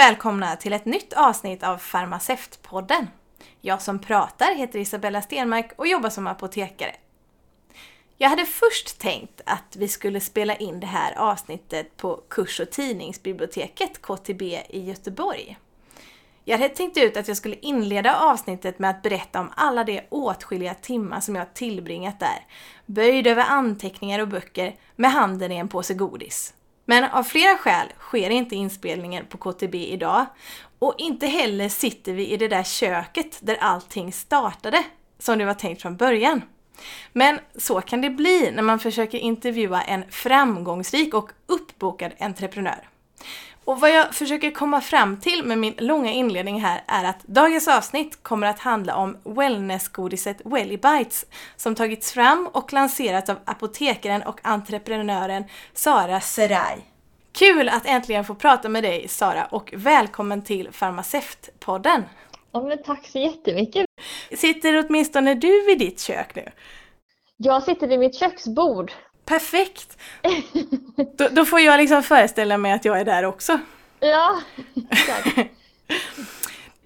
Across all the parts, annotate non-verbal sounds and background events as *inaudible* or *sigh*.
Välkomna till ett nytt avsnitt av Farmaceutpodden. Jag som pratar heter Isabella Stenmark och jobbar som apotekare. Jag hade först tänkt att vi skulle spela in det här avsnittet på Kurs och tidningsbiblioteket KTB i Göteborg. Jag hade tänkt ut att jag skulle inleda avsnittet med att berätta om alla de åtskilliga timmar som jag tillbringat där, böjd över anteckningar och böcker med handen i en påse godis. Men av flera skäl sker inte inspelningen på KTB idag och inte heller sitter vi i det där köket där allting startade, som det var tänkt från början. Men så kan det bli när man försöker intervjua en framgångsrik och uppbokad entreprenör. Och vad jag försöker komma fram till med min långa inledning här är att dagens avsnitt kommer att handla om wellnessgodiset Wellibites som tagits fram och lanserats av apotekaren och entreprenören Sara Seraj. Kul att äntligen få prata med dig Sara och välkommen till Farmaceutpodden! Ja, men tack så jättemycket! Sitter åtminstone du vid ditt kök nu? Jag sitter vid mitt köksbord. Perfekt! Då, då, får jag liksom föreställa mig att jag är där också. Ja, *laughs* exakt.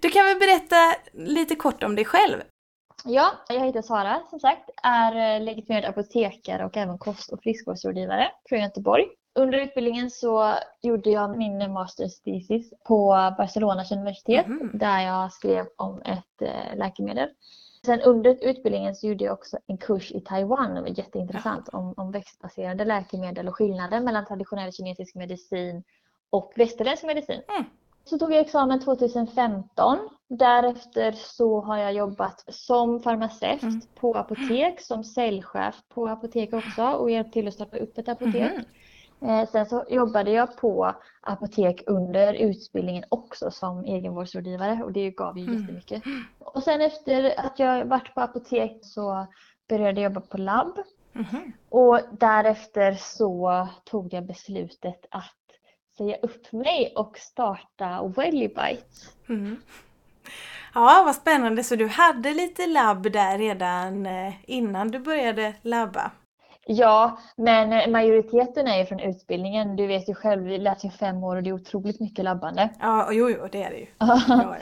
Du kan väl berätta lite kort om dig själv? Ja, jag heter Sara som sagt, är legitimerad apotekare och även kost och friskvårdsrådgivare från Göteborg. Under utbildningen så gjorde jag min masters thesis på Barcelonas universitet mm. där jag skrev om ett äh, läkemedel. Sen under utbildningen så gjorde jag också en kurs i Taiwan, det var jätteintressant, ja. om, om växtbaserade läkemedel och skillnaden mellan traditionell kinesisk medicin och västerländsk medicin. Mm. Så tog jag examen 2015. Därefter så har jag jobbat som farmaceut mm. på apotek, som säljchef på apotek också och hjälpt till att starta upp ett apotek. Mm. Eh, sen så jobbade jag på apotek under utbildningen också som egenvårdsrådgivare och det gav ju mm. jättemycket. Och sen efter att jag varit på apotek så började jag jobba på labb. Mm. Och därefter så tog jag beslutet att säga upp mig och starta Wellibites. Mm. Ja, vad spännande. Så du hade lite labb där redan eh, innan du började labba? Ja, men majoriteten är ju från utbildningen. Du vet ju själv, vi läser ju fem år och det är otroligt mycket labbande. Ja, jo, jo det är det ju. *laughs* ja, ja,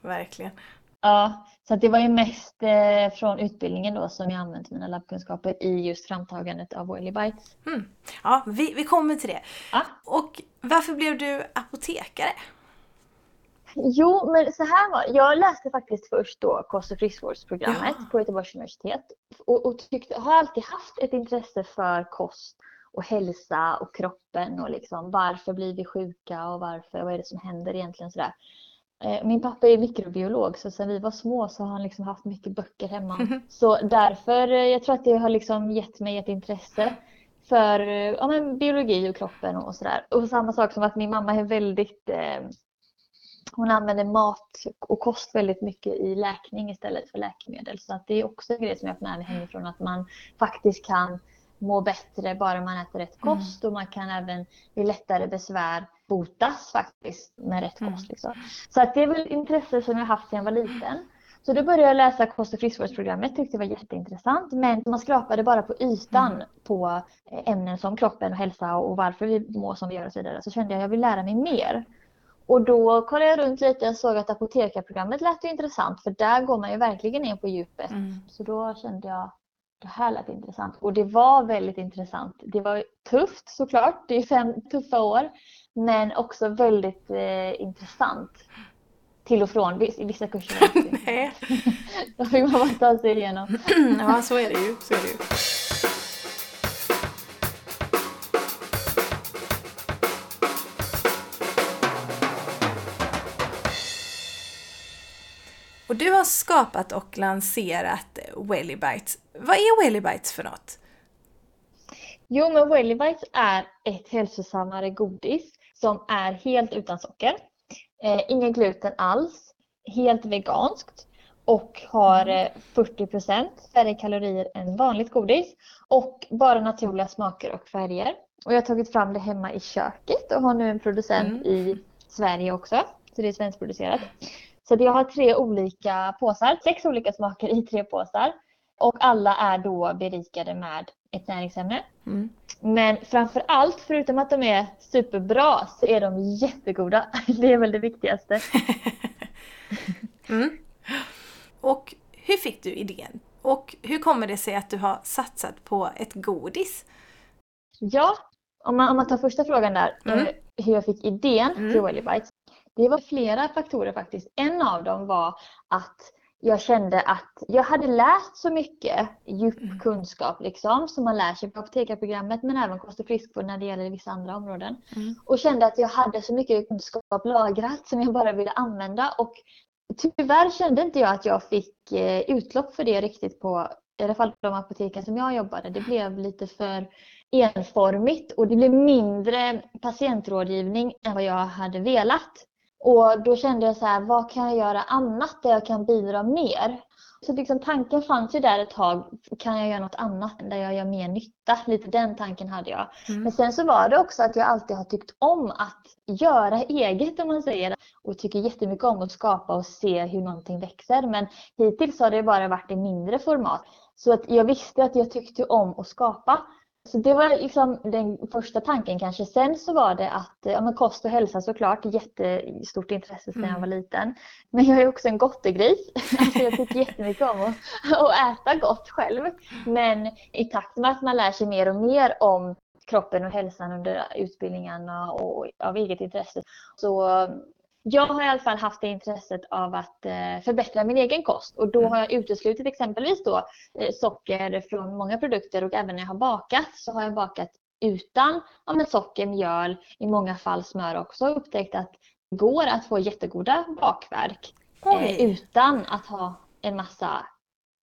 verkligen. Ja, så det var ju mest eh, från utbildningen då som jag använt mina labbkunskaper i just framtagandet av Oily Bites. Mm. Ja, vi, vi kommer till det. Ja. Och varför blev du apotekare? Jo, men så här var Jag läste faktiskt först då kost och friskvårdsprogrammet ja. på Göteborgs universitet och, och tyckte, har alltid haft ett intresse för kost och hälsa och kroppen och liksom varför blir vi sjuka och varför, vad är det som händer egentligen sådär. Eh, min pappa är mikrobiolog så sen vi var små så har han liksom haft mycket böcker hemma. *laughs* Så därför, eh, jag tror att det har liksom gett mig ett intresse för eh, ja, men biologi och kroppen och sådär. Och samma sak som att min mamma är väldigt eh, hon använder mat och kost väldigt mycket i läkning istället för läkemedel. Så att det är också en grej som jag har med mig hemifrån att man faktiskt kan må bättre bara man äter rätt mm. kost och man kan även vid lättare besvär botas faktiskt med rätt mm. kost. Liksom. Så att det är väl intresse som jag haft sedan jag var liten. Så då började jag läsa kost och friskvårdsprogrammet, tyckte det var jätteintressant. Men man skrapade bara på ytan mm. på ämnen som kroppen och hälsa och varför vi mår som vi gör och så vidare. Så kände jag att jag vill lära mig mer. Och då kollade jag runt lite och såg att apotekarprogrammet lät intressant för där går man ju verkligen in på djupet. Mm. Så då kände jag det här lät intressant. Och det var väldigt intressant. Det var tufft såklart, det är fem tuffa år. Men också väldigt eh, intressant. Till och från, vissa kurser. *laughs* Nej. *laughs* Då fick man bara ta sig igenom. *clears throat* ja, så är det ju. Så är det ju. Och du har skapat och lanserat Wellibites. Vad är Wellibites för något? Jo, men Wellibites är ett hälsosammare godis som är helt utan socker. Eh, ingen gluten alls. Helt veganskt och har 40 mm. eh, färre kalorier än vanligt godis och bara naturliga smaker och färger. Och jag har tagit fram det hemma i köket och har nu en producent mm. i Sverige också. Så det är svenskproducerat. Så jag har tre olika påsar, sex olika smaker i tre påsar. Och alla är då berikade med ett näringsämne. Mm. Men framför allt, förutom att de är superbra, så är de jättegoda. *laughs* Det är väl det viktigaste. *laughs* mm. Och hur fick du idén? Och hur kommer det sig att du har satsat på ett godis? Ja, om man, om man tar första frågan där, mm. Eh, hur jag fick idén mm. till Wellybites. Det var flera faktorer faktiskt. En av dem var att jag kände att jag hade läst så mycket djup mm. kunskap liksom, som man lär sig på apotekarprogrammet men även kost och friskvård när det gäller vissa andra områden. Mm. Och kände att jag hade så mycket kunskap lagrat som jag bara ville använda och tyvärr kände inte jag att jag fick eh, utlopp för det riktigt på i alla fall de apoteken som jag jobbade. Det blev lite för enformigt och det blev mindre patientrådgivning än vad jag hade velat. Och då kände jag så här, vad kan jag göra annat där jag kan bidra mer? Så liksom tanken fanns ju där ett tag, kan jag göra något annat där jag gör mer nytta? Lite den tanken hade jag. Mm. Men sen så var det också att jag alltid har tyckt om att göra eget om man säger. Och tycker jättemycket om att skapa och se hur någonting växer. Men hittills har det bara varit i mindre format. Så att jag visste att jag tyckte om att skapa. Så det var liksom den första tanken kanske. Sen så var det att ja, men kost och hälsa såklart, jättestort intresse sedan mm. jag var liten. Men jag är också en gottegris. *laughs* Alltså jag tycker jättemycket om att, att äta gott själv. Men i takt med att man lär sig mer och mer om kroppen och hälsan under utbildningarna och av eget intresse så jag har i alla fall haft det intresset av att eh, förbättra min egen kost och då mm. har jag uteslutit exempelvis då eh, socker från många produkter och även när jag har bakat så har jag bakat utan ja, men socker, mjöl, i många fall smör också upptäckt att det går att få jättegoda bakverk eh, utan att ha en massa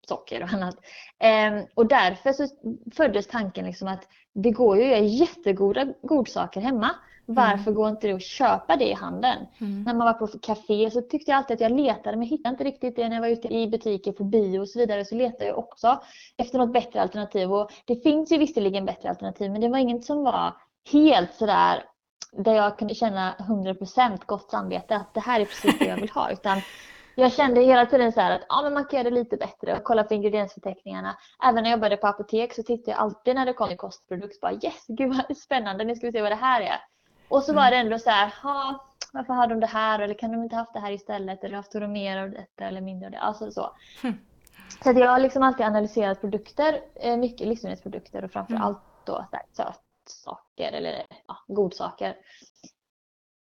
socker och annat. Eh, och därför så föddes tanken liksom att det går ju att göra jättegoda godsaker hemma. Varför mm. går inte det att köpa det i handeln? Mm. När man var på café så tyckte jag alltid att jag letade men hittade inte riktigt det. När jag var ute i butiker på bio och så vidare så letade jag också efter något bättre alternativ. Och det finns ju visserligen bättre alternativ men det var inget som var helt sådär där jag kunde känna 100% gott samvete att det här är precis det jag vill ha. Utan jag kände hela tiden så att ja, men man kan göra det lite bättre och kolla på ingrediensförteckningarna. Även när jag jobbade på apotek så tittade jag alltid när det kom en kostprodukt bara yes, gud vad spännande, nu ska vi se vad det här är. Och så var mm. det ändå så här, varför har de det här eller kan de inte haft det här istället eller haft de mer av detta eller mindre av det. Alltså så. Mm. Så jag har liksom alltid analyserat produkter, eh, mycket livsmedelsprodukter och framför mm. allt då sötsaker eller ja, godsaker.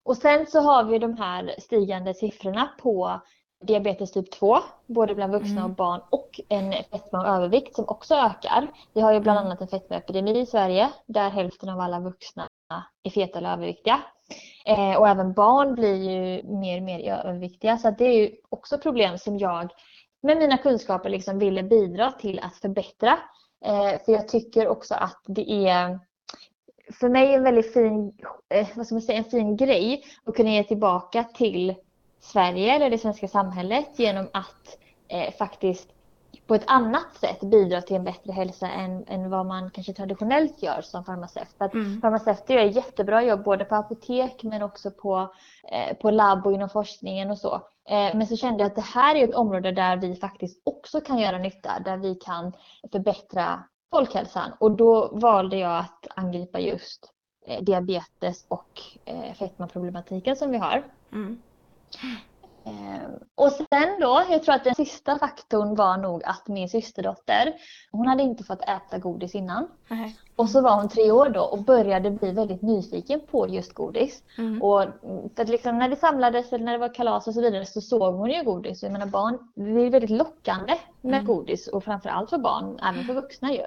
Och sen så har vi de här stigande siffrorna på diabetes typ 2, både bland vuxna mm. och barn och en fetma och övervikt som också ökar. Vi har ju bland mm. annat en fetmaepidemi i Sverige där hälften av alla vuxna är feta eller överviktiga. Eh, och även barn blir ju mer och mer överviktiga så det är ju också problem som jag med mina kunskaper liksom ville bidra till att förbättra. Eh, för jag tycker också att det är för mig en väldigt fin, eh, vad ska man säga, en fin grej att kunna ge tillbaka till Sverige eller det svenska samhället genom att eh, faktiskt på ett annat sätt bidra till en bättre hälsa än, än vad man kanske traditionellt gör som farmaceut. För mm. Farmaceuter gör jättebra jobb både på apotek men också på, eh, på labb och inom forskningen och så. Eh, men så kände jag att det här är ett område där vi faktiskt också kan göra nytta, där vi kan förbättra folkhälsan. Och då valde jag att angripa just eh, diabetes och eh, fetmaproblematiken som vi har. Mm. Eh, och sen då, jag tror att den sista faktorn var nog att min systerdotter, hon hade inte fått äta godis innan. Mm. Och så var hon tre år då och började bli väldigt nyfiken på just godis. Mm. Och för liksom när det samlades eller när det var kalas och så vidare så såg hon ju godis. Jag menar barn, det är väldigt lockande med mm. godis och framförallt för barn, även för vuxna ju.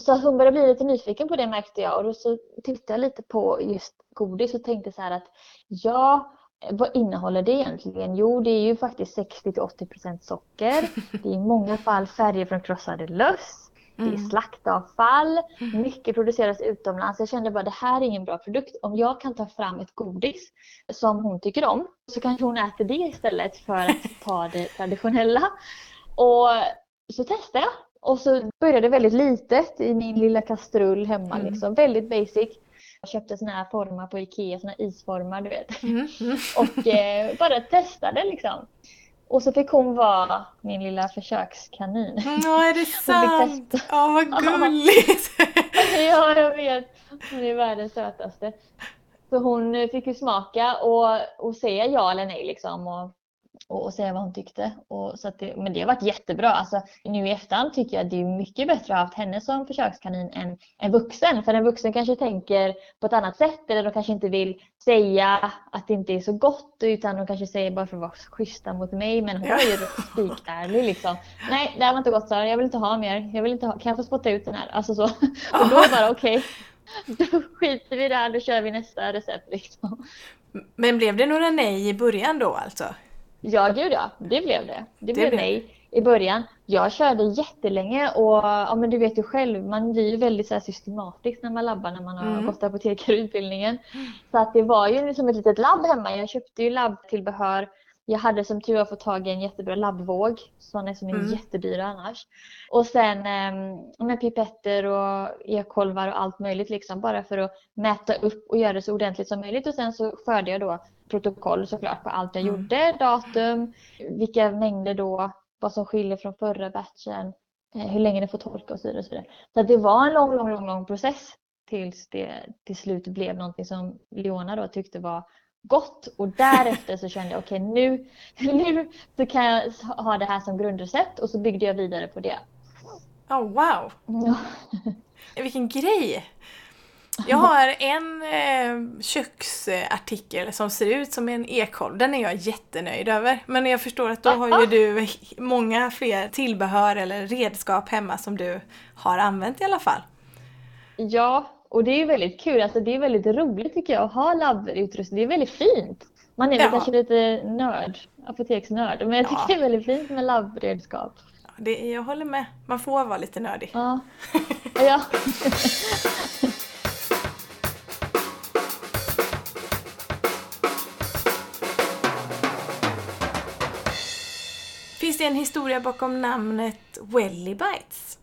Så hon började bli lite nyfiken på det märkte jag och då så tittade jag lite på just godis och tänkte så här att ja, vad innehåller det egentligen? Jo, det är ju faktiskt 60-80% socker. *laughs* Det är i många fall färger från krossade löss. Det är mm. slaktavfall. Mm. Mycket produceras utomlands. Jag kände bara det här är ingen bra produkt. Om jag kan ta fram ett godis som hon tycker om så kanske hon äter det istället för att *laughs* ta det traditionella. Och så testade jag. Och så började det väldigt litet i min lilla kastrull hemma. Mm. Liksom. Väldigt basic. Jag köpte såna här formar på Ikea, såna isformar du vet. Mm. Mm. *laughs* Och eh, bara testade liksom. Och så fick hon vara min lilla försökskanin. Ja, är det *laughs* sant? Ja, vad gulligt! *laughs* ja, jag vet. Hon är världens sötaste. Så hon fick ju smaka och, och säga ja eller nej liksom. Och, och, och säga vad hon tyckte. Och, så det, men det har varit jättebra. Alltså, nu i efterhand tycker jag att det är mycket bättre att ha haft henne som försökskanin än en vuxen. För en vuxen kanske tänker på ett annat sätt eller de kanske inte vill säga att det inte är så gott utan de kanske säger bara för att vara schyssta mot mig. Men hon är ju spikärlig liksom. Nej, det här var inte gott Sara. Jag vill inte ha mer. Jag vill inte ha. Kan jag få spotta ut den här? Alltså så. *laughs* Och då det bara okej. Okay. Då skiter vi där, då kör vi nästa recept liksom. Men blev det några nej i början då alltså? Ja, gud ja. Det blev det. Det, det blev nej i början. Jag körde jättelänge och ja, men du vet ju själv, man blir ju väldigt så systematisk när man labbar när man har mm. gått apotekarutbildningen. Så att det var ju som ett litet labb hemma. Jag köpte ju labbtillbehör. Jag hade som tur var fått tag i en jättebra labbvåg. Sådana som är mm. jättedyra annars. Och sen eh, med pipetter och e-kolvar och allt möjligt liksom bara för att mäta upp och göra det så ordentligt som möjligt. Och sen så förde jag då protokoll såklart på allt jag mm. gjorde, datum, vilka mängder då, vad som skiljer från förra batchen, eh, hur länge det får torka och så vidare. Och så vidare. så det var en lång, lång, lång, lång process tills det till slut blev någonting som Leona då tyckte var gott och därefter så kände jag okej okay, nu, *laughs* nu så kan jag ha det här som grundrecept och så byggde jag vidare på det. Oh wow! Ja. *laughs* Vilken grej! Jag har en eh, köksartikel som ser ut som en ekolv. Den är jag jättenöjd över. Men jag förstår att då har ju du många fler tillbehör eller redskap hemma som du har använt i alla fall. Ja, och det är väldigt kul. Alltså, det är väldigt roligt tycker jag att ha labbutrustning. Det är väldigt fint. Man är väl ja. kanske lite nörd, apoteksnörd. Men jag tycker ja. det är väldigt fint med labbredskap. Ja, det, jag håller med. Man får vara lite nördig. Ja. *laughs* ja. Finns det en historia bakom namnet Welly Bites?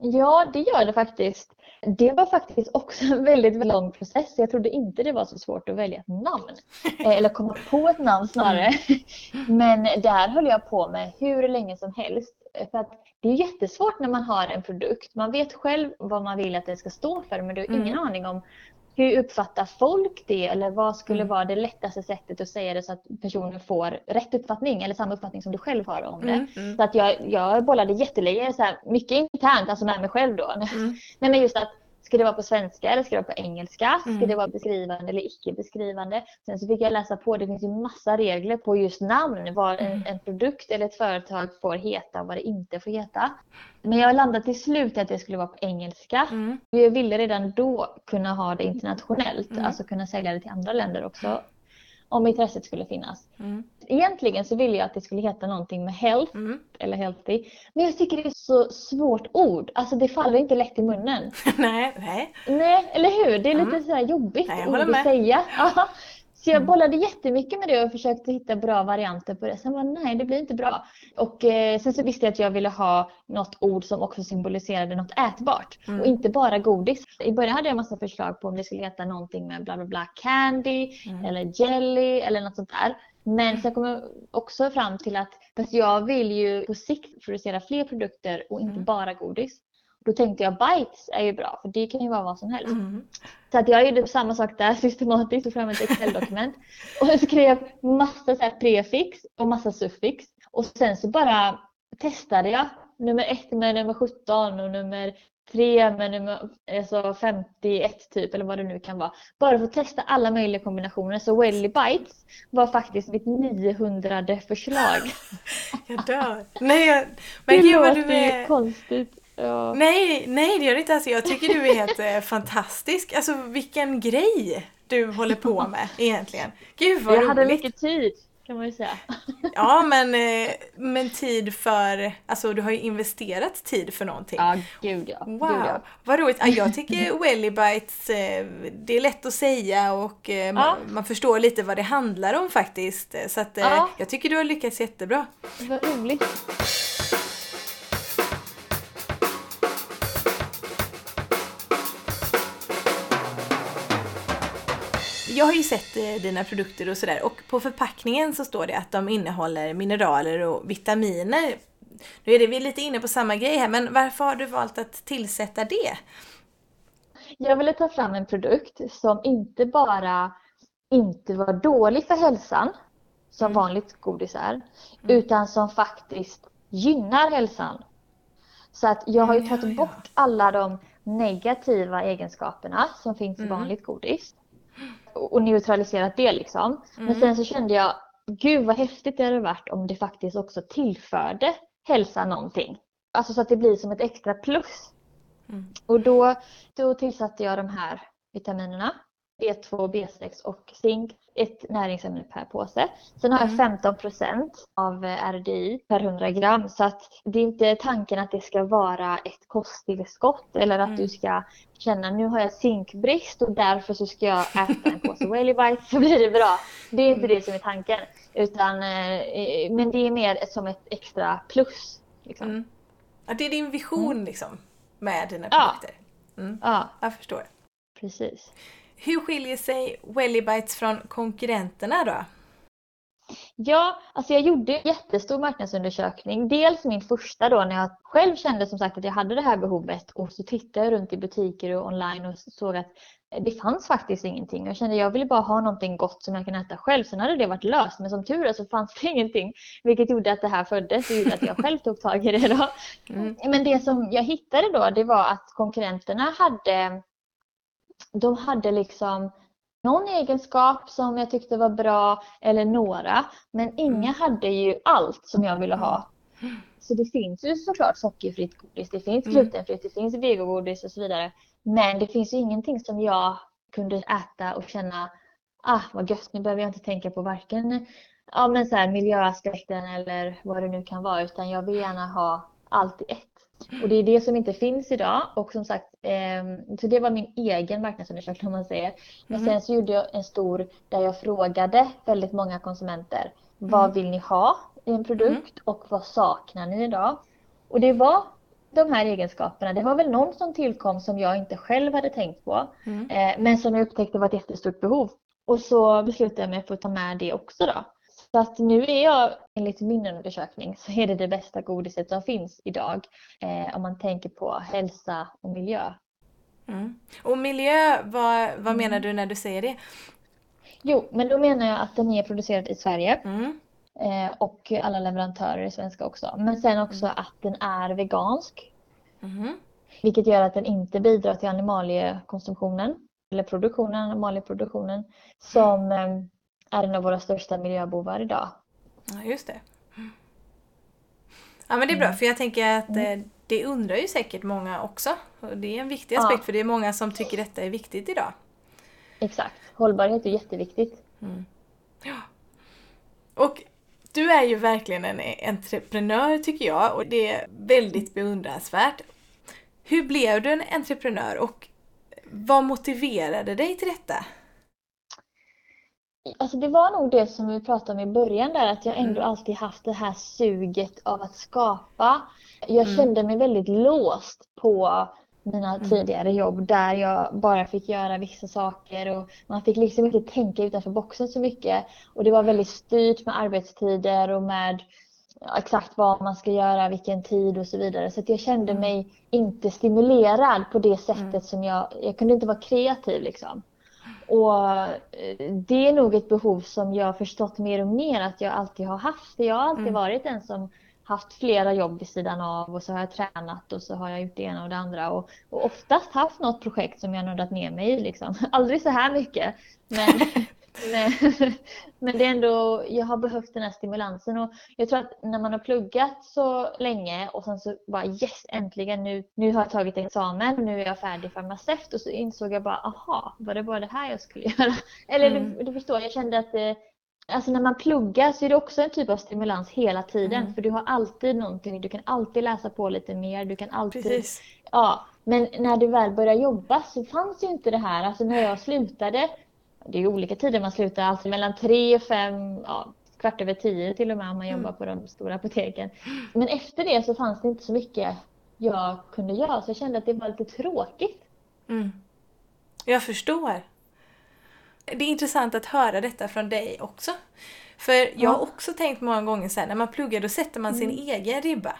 Ja, det gör det faktiskt. Det var faktiskt också en väldigt lång process. Jag trodde inte det var så svårt att välja ett namn. *laughs* Eh, eller komma på ett namn snarare. Mm. Men där höll jag på med hur länge som helst. För att det är jättesvårt när man har en produkt. Man vet själv vad man vill att det ska stå för men du har ingen mm. aning om hur uppfattar folk det eller vad skulle mm. vara det lättaste sättet att säga det så att personen får rätt uppfattning eller samma uppfattning som du själv har om det. Mm, mm. Så att jag, jag bollade jättelänge, så här, mycket internt, alltså med mig själv då. Mm. *laughs* Nej, men just att Ska det vara på svenska eller ska det vara på engelska? Ska mm. det vara beskrivande eller icke beskrivande? Sen så fick jag läsa på, det finns ju massa regler på just namn, vad en, mm. en produkt eller ett företag får heta och vad det inte får heta. Men jag landade till slut att det skulle vara på engelska. Mm. Jag ville redan då kunna ha det internationellt, mm. alltså kunna sälja det till andra länder också om intresset skulle finnas. Mm. Egentligen så ville jag att det skulle heta någonting med health mm. eller healthy. Men jag tycker det är så svårt ord. Alltså det faller inte lätt i munnen. *laughs* nej, nej. Nej, eller hur? Det är lite mm. så jobbigt nej, ord att säga. Så jag mm. bollade jättemycket med det och försökte hitta bra varianter på det. Sen var nej, det blir inte bra. Och eh, sen så visste jag att jag ville ha något ord som också symboliserade något ätbart. Mm. Och inte bara godis. I början hade jag massa förslag på om det skulle heta någonting med bla bla bla candy mm. eller jelly eller något sånt där. Men sen kom jag också fram till att fast jag vill ju på sikt producera fler produkter och inte mm. bara godis. Då tänkte jag bites är ju bra för det kan ju vara vad som helst. Mm. Så att jag gjorde samma sak där *laughs* systematiskt, tog fram ett Excel-dokument och skrev massa så prefix och massa suffix. Och sen så bara testade jag nummer ett med nummer 17 och nummer tre med nummer alltså 51 typ eller vad det nu kan vara. Bara för att testa alla möjliga kombinationer. Så Welly Bites var faktiskt mitt 900 förslag. *laughs* Jag dör. Nej, jag... men det gud vad du är... konstigt. Ja. Nej, nej det gör det inte. Alltså, jag tycker du är helt eh, fantastisk. Alltså vilken grej du håller på med *laughs* egentligen. Gud vad Jag roligt. hade mycket tid kan man ju säga. *laughs* Ja men, eh, men tid för, alltså du har ju investerat tid för någonting. Ja, gud ja. Wow, gud ja. vad roligt. jag tycker *laughs* Wellybites, eh, det är lätt att säga och ja. man, man, förstår lite vad det handlar om faktiskt. Så att ja. jag tycker du har lyckats jättebra. Vad roligt. Jag har ju sett eh, dina produkter och sådär och på förpackningen så står det att de innehåller mineraler och vitaminer. Nu är det, vi är lite inne på samma grej här men varför har du valt att tillsätta det? Jag ville ta fram en produkt som inte bara inte var dålig för hälsan, som Mm. vanligt godis är, utan som faktiskt gynnar hälsan. Så att jag har ju Ja, tagit bort alla de negativa egenskaperna som finns i Mm. vanligt godis. Och neutraliserat det liksom. Men Mm. sen så kände jag, gud vad häftigt det hade varit om det faktiskt också tillförde hälsan någonting. Alltså så att det blir som ett extra plus. Mm. Och då, då tillsatte jag de här vitaminerna. B2, B6 och zink. Ett näringsämne per påse. Sen har jag Mm. 15% av eh, RDI per 100 gram. Så att det är inte tanken att det ska vara ett kosttillskott eller att Mm. du ska känna nu har jag zinkbrist och därför så ska jag *laughs* äta en påse Whaley Bites så blir det bra. Det är inte Mm. det som är tanken. Utan, eh, men det är mer som ett extra plus. Liksom. Mm. Ja, det är din vision liksom med dina Ja. produkter. Mm. Ja, Jag förstår. precis. Hur skiljer sig Wellybites från konkurrenterna då? Ja, alltså jag gjorde en jättestor marknadsundersökning. Dels min första då när jag själv kände som sagt att jag hade det här behovet och så tittade jag runt i butiker och online och såg att det fanns faktiskt ingenting. Jag kände att jag ville bara ha någonting gott som jag kan äta själv. Sen hade det varit löst men som tur är så fanns det *laughs* ingenting. Vilket gjorde att det här föddes och gjorde att jag själv tog tag i det då. Mm. Men det som jag hittade då det var att konkurrenterna hade de hade liksom någon egenskap som jag tyckte var bra eller några. Men inga hade ju allt som jag ville ha. Så det finns ju såklart sockerfritt godis, det finns Mm. glutenfritt, det finns vegogodis och så vidare. Men det finns ju ingenting som jag kunde äta och känna ah vad gött, nu behöver jag inte tänka på varken ja, men så här, miljöaspekten eller vad det nu kan vara utan jag vill gärna ha allt i ett. Och det är det som inte finns idag och som sagt, ehm, så det var min egen marknadsundersökning om man säger. Men Mhm. sen så gjorde jag en stor där jag frågade väldigt många konsumenter. Vad Mm. vill ni ha i en produkt och vad saknar ni idag? Och det var de här egenskaperna. Det var väl någon som tillkom som jag inte själv hade tänkt på. Mm. Eh, men som jag upptäckte var ett jättestort behov. Och så beslutade jag mig för att ta med det också då. Så att nu är jag, enligt min undersökning, så är det det bästa godiset som finns idag. Eh, om man tänker på hälsa och miljö. Mm. Och miljö, vad, vad Mm. menar du när du säger det? Jo, men då menar jag att den är producerad i Sverige. Mm. Eh, och alla leverantörer är svenska också. Men sen också att den är vegansk. Mhm. Vilket gör att den inte bidrar till animaliekonsumtionen. Eller produktionen, animalieproduktionen. Som eh, är en av våra största miljöbovar idag. Ja, just det. Ja men det är bra Mm. för jag tänker att eh, det undrar ju säkert många också. Och det är en viktig Ja. aspekt för det är många som tycker detta är viktigt idag. Exakt. Hållbarhet är jätteviktigt. Och du är ju verkligen en entreprenör tycker jag och det är väldigt beundransvärt. Hur blev du en entreprenör och vad motiverade dig till detta? Alltså det var nog det som vi pratade om i början där att jag ändå Mm. alltid haft det här suget av att skapa. Jag Mm. kände mig väldigt låst på mina Mm. tidigare jobb där jag bara fick göra vissa saker och man fick liksom inte tänka utanför boxen så mycket. Och det var väldigt styrt med arbetstider och med exakt vad man ska göra, vilken tid och så vidare. Så jag kände Mm. mig inte stimulerad på det sättet Mm. som jag, jag kunde inte vara kreativ liksom. Och eh, det är nog ett behov som jag har förstått mer och mer att jag alltid har haft. För jag har alltid Mm. varit en som haft flera jobb vid sidan av och så har jag tränat och så har jag gjort det ena och det andra och, och oftast haft något projekt som jag nördat ner mig i liksom. *laughs* Aldrig så här mycket. Men, *laughs* men, *laughs* men det är ändå, jag har behövt den här stimulansen och jag tror att när man har pluggat så länge och sen så bara yes äntligen nu, nu har jag tagit examen, nu är jag färdig farmaceut och så insåg jag bara aha, var det bara det här jag skulle *laughs* göra? Eller Mm. du, du förstår, jag kände att eh, Alltså när man pluggar så är det också en typ av stimulans hela tiden. Mm. För du har alltid någonting, du kan alltid läsa på lite mer, du kan alltid... Precis. Ja, men när du väl börjar jobba så fanns ju inte det här. Alltså när jag slutade, det är olika tider man slutar, alltså mellan tre och fem, ja, kvart över tio till och med om man Mm. jobbar på de stora apoteken. Men efter det så fanns det inte så mycket jag kunde göra så jag kände att det var lite tråkigt. Mm. Jag förstår. Det är intressant att höra detta från dig också. För jag har också tänkt många gånger så här, när man pluggar då sätter man sin Mm. egen ribba.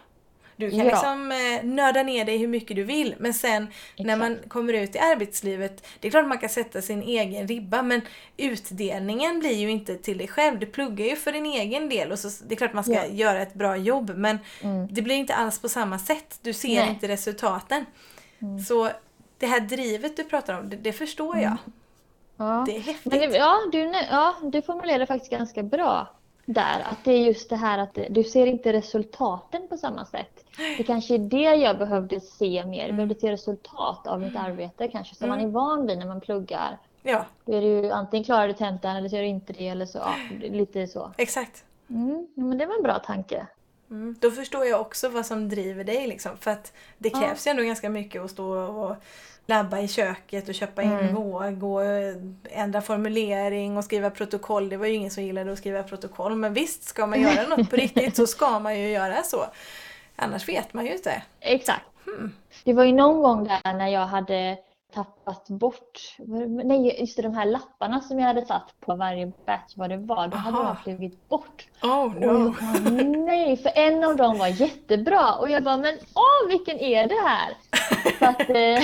Du kan Ja. liksom eh, nörda ner dig hur mycket du vill men sen när man kommer ut i arbetslivet, det är klart man kan sätta sin egen ribba men utdelningen blir ju inte till dig själv. Du pluggar ju för din egen del och så, det är klart man ska Ja. göra ett bra jobb men Mm. det blir inte alls på samma sätt. Du ser Nej. Mm. inte resultaten. Så det här drivet du pratar om, det, det förstår jag. Ja. Det är häftigt. Men ja, du, ja, du formulerar faktiskt ganska bra där. Att det är just det här att du ser inte resultaten på samma sätt. Det kanske är det jag behövde se mer. Jag behövde se resultat av mitt arbete kanske som man är van vid när man pluggar. Ja, Då är det ju antingen klarar du tentan eller så gör du inte det eller så. Ja, lite så. exakt. Mm, ja, men det var en bra tanke. Mm. Då förstår jag också vad som driver dig liksom. För att det Ja. krävs ju ändå ganska mycket att stå och labba i köket och köpa in Mm. våg och ändra formulering och skriva protokoll. Det var ju ingen som gillade att skriva protokoll. Men visst, ska man göra något på *laughs* riktigt så ska man ju göra så. Annars vet man ju inte. Exakt. Det var ju någon gång där när jag hade tappat bort, nej just det, de här lapparna som jag hade satt på varje batch vad det var, då hade Aha. de flugit bort. Oh Och jag bara, nej, för en av dem var jättebra och jag bara, men åh vilken är det här? *laughs* Så att eh,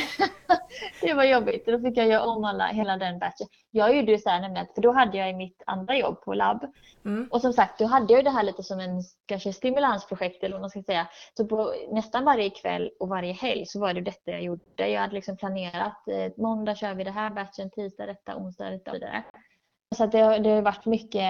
*laughs* det var jobbigt. Då fick jag göra om alla, hela den batchen. Jag gjorde ju så här nämligen, för då hade jag mitt andra jobb på labb Mm. och som sagt, då hade jag ju det här lite som en kanske stimulansprojekt eller vad man ska säga. Så på nästan varje kväll och varje helg så var det detta jag gjorde. Jag hade liksom planerat, eh, måndag kör vi det här batchen, tisdag detta, onsdag detta och vidare. Så att det, har- det har varit mycket,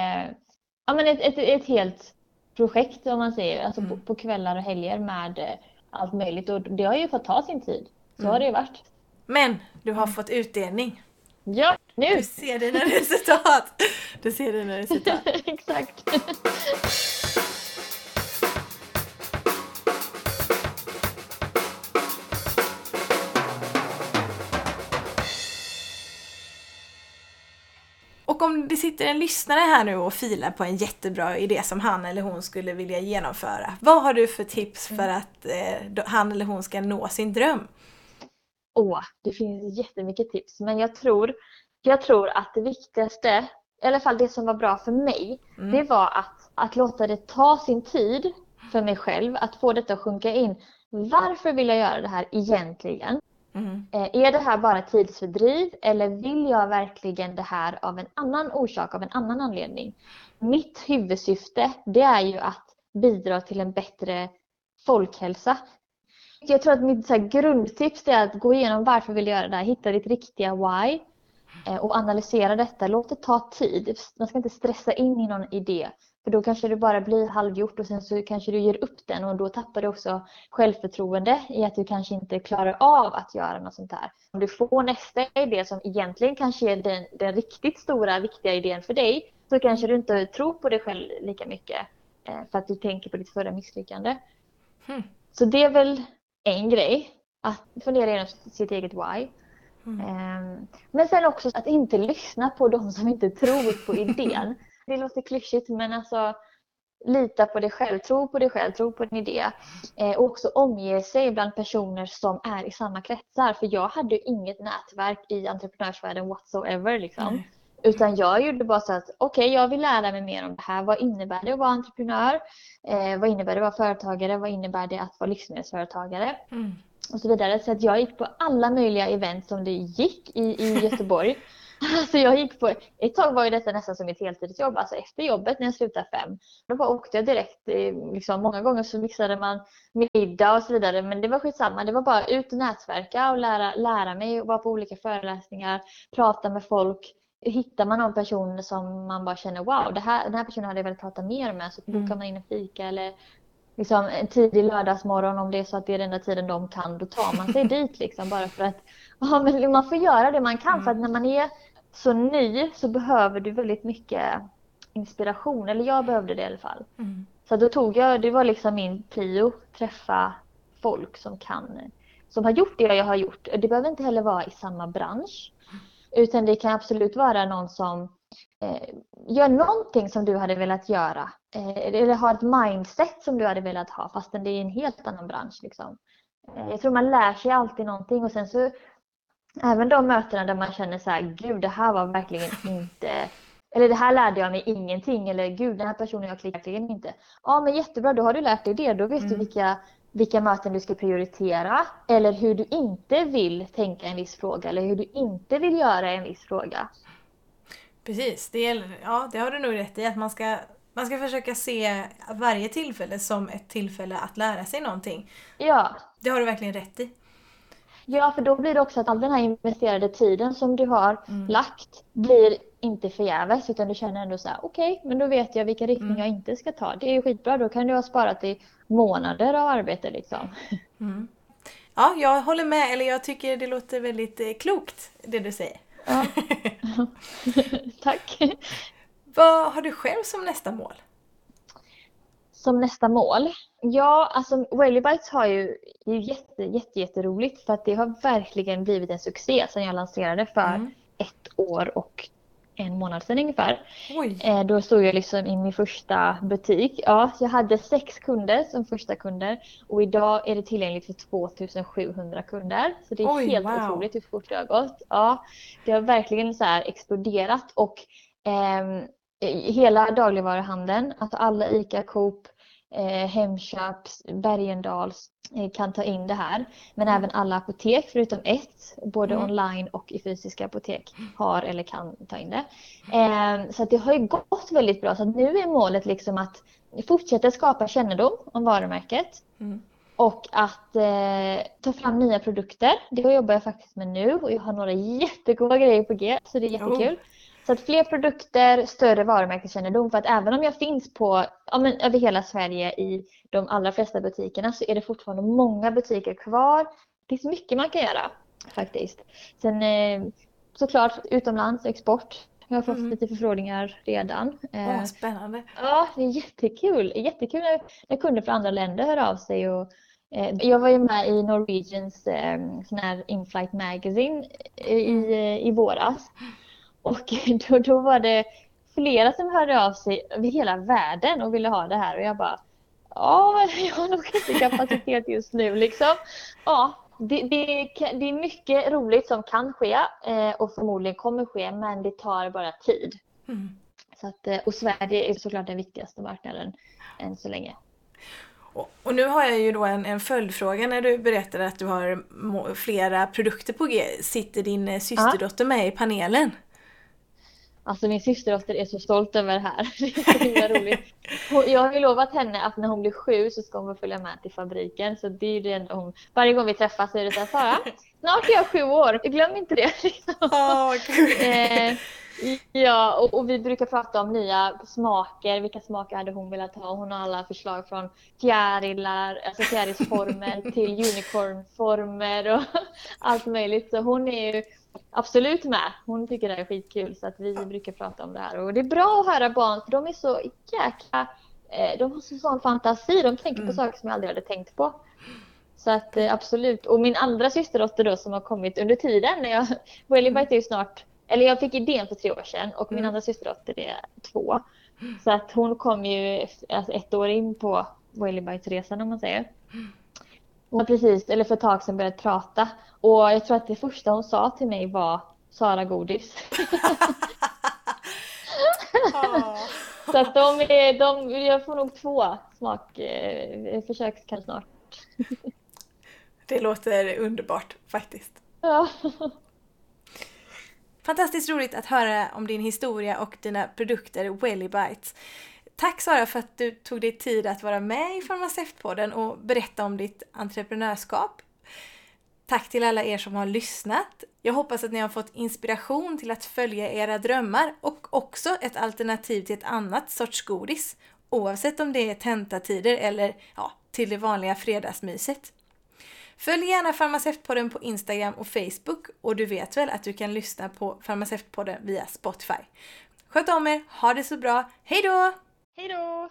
ja men ett, ett, ett helt projekt om man säger, alltså Mm. på, på kvällar och helger med eh, allt möjligt och det har ju fått ta sin tid. Så Mm. har det ju varit. Men du har fått utdelning. Ja, nu! Du ser dina resultat. Du ser dina resultat. *laughs* Exakt. Det sitter en lyssnare här nu och filar på en jättebra idé som han eller hon skulle vilja genomföra. Vad har du för tips för att eh, han eller hon ska nå sin dröm? Åh, det finns jättemycket tips. Men jag tror, jag tror att det viktigaste, i alla fall det som var bra för mig, Mm. det var att, att låta det ta sin tid för mig själv. Att få detta att sjunka in. Varför vill jag göra det här egentligen? Mm. Eh, är det här bara tidsfördriv eller vill jag verkligen det här av en annan orsak, av en annan anledning? Mitt huvudsyfte det är ju att bidra till en bättre folkhälsa. Jag tror att mitt så här grundtips är att gå igenom varför vill jag göra det här, hitta ditt riktiga why eh, och analysera detta. Låt det ta tid. Man ska inte stressa in i någon idé. För då kanske det bara blir halvgjort och sen så kanske du ger upp den och då tappar du också självförtroende i att du kanske inte klarar av att göra något sånt här. Om du får nästa idé som egentligen kanske är den, den riktigt stora viktiga idén för dig så kanske du inte tror på dig själv lika mycket eh, för att du tänker på ditt förra misslyckande. Hmm. Så det är väl en grej, att fundera igenom sitt eget why. Mm. Men sen också att inte lyssna på de som inte tror på idén. *laughs* Det låter klyschigt men alltså lita på dig själv, tro på dig själv, tro på din idé. Eh, Och också omge sig bland personer som är i samma kretsar. För jag hade ju inget nätverk i entreprenörsvärlden whatsoever. Liksom. Nej. Utan jag gjorde bara så att okej, jag vill lära mig mer om det här. Vad innebär det att vara entreprenör? Eh, vad innebär det att vara företagare? Vad innebär det att vara livsmedelsföretagare? Mm. och så vidare. Så att jag gick på alla möjliga event som det gick i, i Göteborg. *laughs* Alltså jag gick på, ett tag var ju detta nästan som ett heltidsjobb, alltså efter jobbet när jag slutade fem. Då bara åkte jag direkt, eh, liksom, många gånger så mixade man middag och så vidare men det var skitsamma. Det var bara ut och nätverka och lära, lära mig och vara på olika föreläsningar, prata med folk. Hittar man någon person som man bara känner wow, det här, den här personen hade jag velat prata mer med så bokar Mm. man in en fika eller liksom en tidig lördagsmorgon om det är så att det är den enda tiden de kan, då tar man sig *laughs* dit liksom bara för att ja, men man får göra det man kan för att när man är så ny så behöver du väldigt mycket inspiration, eller jag behövde det i alla fall. Mm. Så då tog jag, det var liksom min prio, träffa folk som kan, som har gjort det jag har gjort. Det behöver inte heller vara i samma bransch. Utan det kan absolut vara någon som eh, gör någonting som du hade velat göra. Eh, eller har ett mindset som du hade velat ha fastän det är en helt annan bransch. Liksom. Eh, jag tror man lär sig alltid någonting och sen så även de mötena där man känner så här, gud det här var verkligen inte eller det här lärde jag mig ingenting eller gud den här personen jag klickar verkligen inte. Ja men jättebra, då har du lärt dig det. Då vet du Mm. vilka, vilka möten du ska prioritera eller hur du inte vill tänka en viss fråga eller hur du inte vill göra en viss fråga. Precis, det, gäller, ja, det har du nog rätt i. Att man ska, man ska försöka se varje tillfälle som ett tillfälle att lära sig någonting. Ja. Det har du verkligen rätt i. Ja, för då blir det också att all den här investerade tiden som du har mm. lagt blir inte förgäves utan du känner ändå så här okej, okay, men då vet jag vilka riktningar mm. jag inte ska ta. Det är ju skitbra, då kan du ha sparat i månader av arbete liksom. *laughs* Mm. Ja, jag håller med, eller jag tycker det låter väldigt eh, klokt det du säger. Ja. *laughs* Tack. Vad har du själv som nästa mål? Som nästa mål? Ja, alltså Whaley Bites har ju, det är ju jätte, jätte, jätteroligt för att det har verkligen blivit en succé sedan jag lanserade för mm. ett år och en månad sedan ungefär. Eh, då stod jag liksom i min första butik. Ja, jag hade sex kunder som första kunder och idag är det tillgängligt för 2700 kunder. Så det är Oj, helt wow. otroligt hur fort det har gått. Ja, det har verkligen så här exploderat och eh, hela dagligvaruhandeln, alltså alla ICA, Coop, eh, Hemköp, Bergendals eh, kan ta in det här. Men mm. även alla apotek förutom ett, både mm. online och i fysiska apotek, har eller kan ta in det. Eh, så det har ju gått väldigt bra. Så nu är målet liksom att fortsätta skapa kännedom om varumärket. Mm. Och att eh, ta fram nya produkter. Det jobbar jag faktiskt med nu och jag har några *laughs* jättegoda grejer på G. Så det är jättekul. Så att fler produkter, större varumärkeskännedom. För att även om jag finns på, ja, men, över hela Sverige i de allra flesta butikerna så är det fortfarande många butiker kvar. Det finns mycket man kan göra faktiskt. Sen eh, såklart utomlands, export. Jag har fått mm. lite förfrågningar redan. Oh, spännande! Ja, det är jättekul. Jättekul när, när kunder från andra länder hör av sig. Och, eh, jag var ju med i Norwegians eh, sån här Inflight Magazine i, i våras. Och *laughs* då, då var det flera som hörde av sig över hela världen och ville ha det här och jag bara Ja, *laughs* jag har nog inte kapacitet just nu liksom. Ja, det, det, det är mycket roligt som kan ske eh, och förmodligen kommer ske men det tar bara tid. Mm. Så att, eh, och Sverige är såklart den viktigaste marknaden än så länge. Och, och nu har jag ju då en, en följdfråga när du berättade att du har flera produkter på G. Sitter din eh, systerdotter med i panelen? Alltså min systerdotter är så stolt över det här. *laughs* Det är så himla *laughs* roligt. Jag har ju lovat henne att när hon blir sju så ska hon följa med till fabriken. Så det är det enda hon... Varje gång vi träffas så är det så här, Sara, snart är jag sju år, glöm inte det. *laughs* Oh, eh, ja, och, och, vi brukar prata om nya smaker. Vilka smaker hade hon velat ha? Hon har alla förslag från fjärilar, alltså fjärilsformer *laughs* till unicornformer och *laughs* allt möjligt. Så hon är ju absolut med. Hon tycker det är skitkul så att vi brukar prata om det här. Och det är bra att höra barn för de är så jäkla... Eh, de har så sån fantasi. De tänker mm. på saker som jag aldrig hade tänkt på. Så att eh, absolut. Och min andra systerdotter då som har kommit under tiden. När jag, *laughs* Wellybite är ju snart... Eller jag fick idén för tre år sedan och min mm. andra systerdotter är två. Så att hon kom ju alltså ett år in på Wellybite-resan om man säger. Hon har precis, eller för ett tag sedan, börjat prata. Och jag tror att det första hon sa till mig var Sara Godis. *laughs* *laughs* Så att de är, de, jag får nog två smakförsök eh, kanske snart. Det låter underbart faktiskt. Ja. Fantastiskt roligt att höra om din historia och dina produkter Wellybites. Tack Sara för att du tog dig tid att vara med i Farmaceutpodden och berätta om ditt entreprenörskap. Tack till alla er som har lyssnat. Jag hoppas att ni har fått inspiration till att följa era drömmar och också ett alternativ till ett annat sorts godis. Oavsett om det är tentatider eller ja, till det vanliga fredagsmyset. Följ gärna Farmaceutpodden på Instagram och Facebook och du vet väl att du kan lyssna på Farmaceutpodden via Spotify. Sköt om er, ha det så bra, hejdå! Hejdå!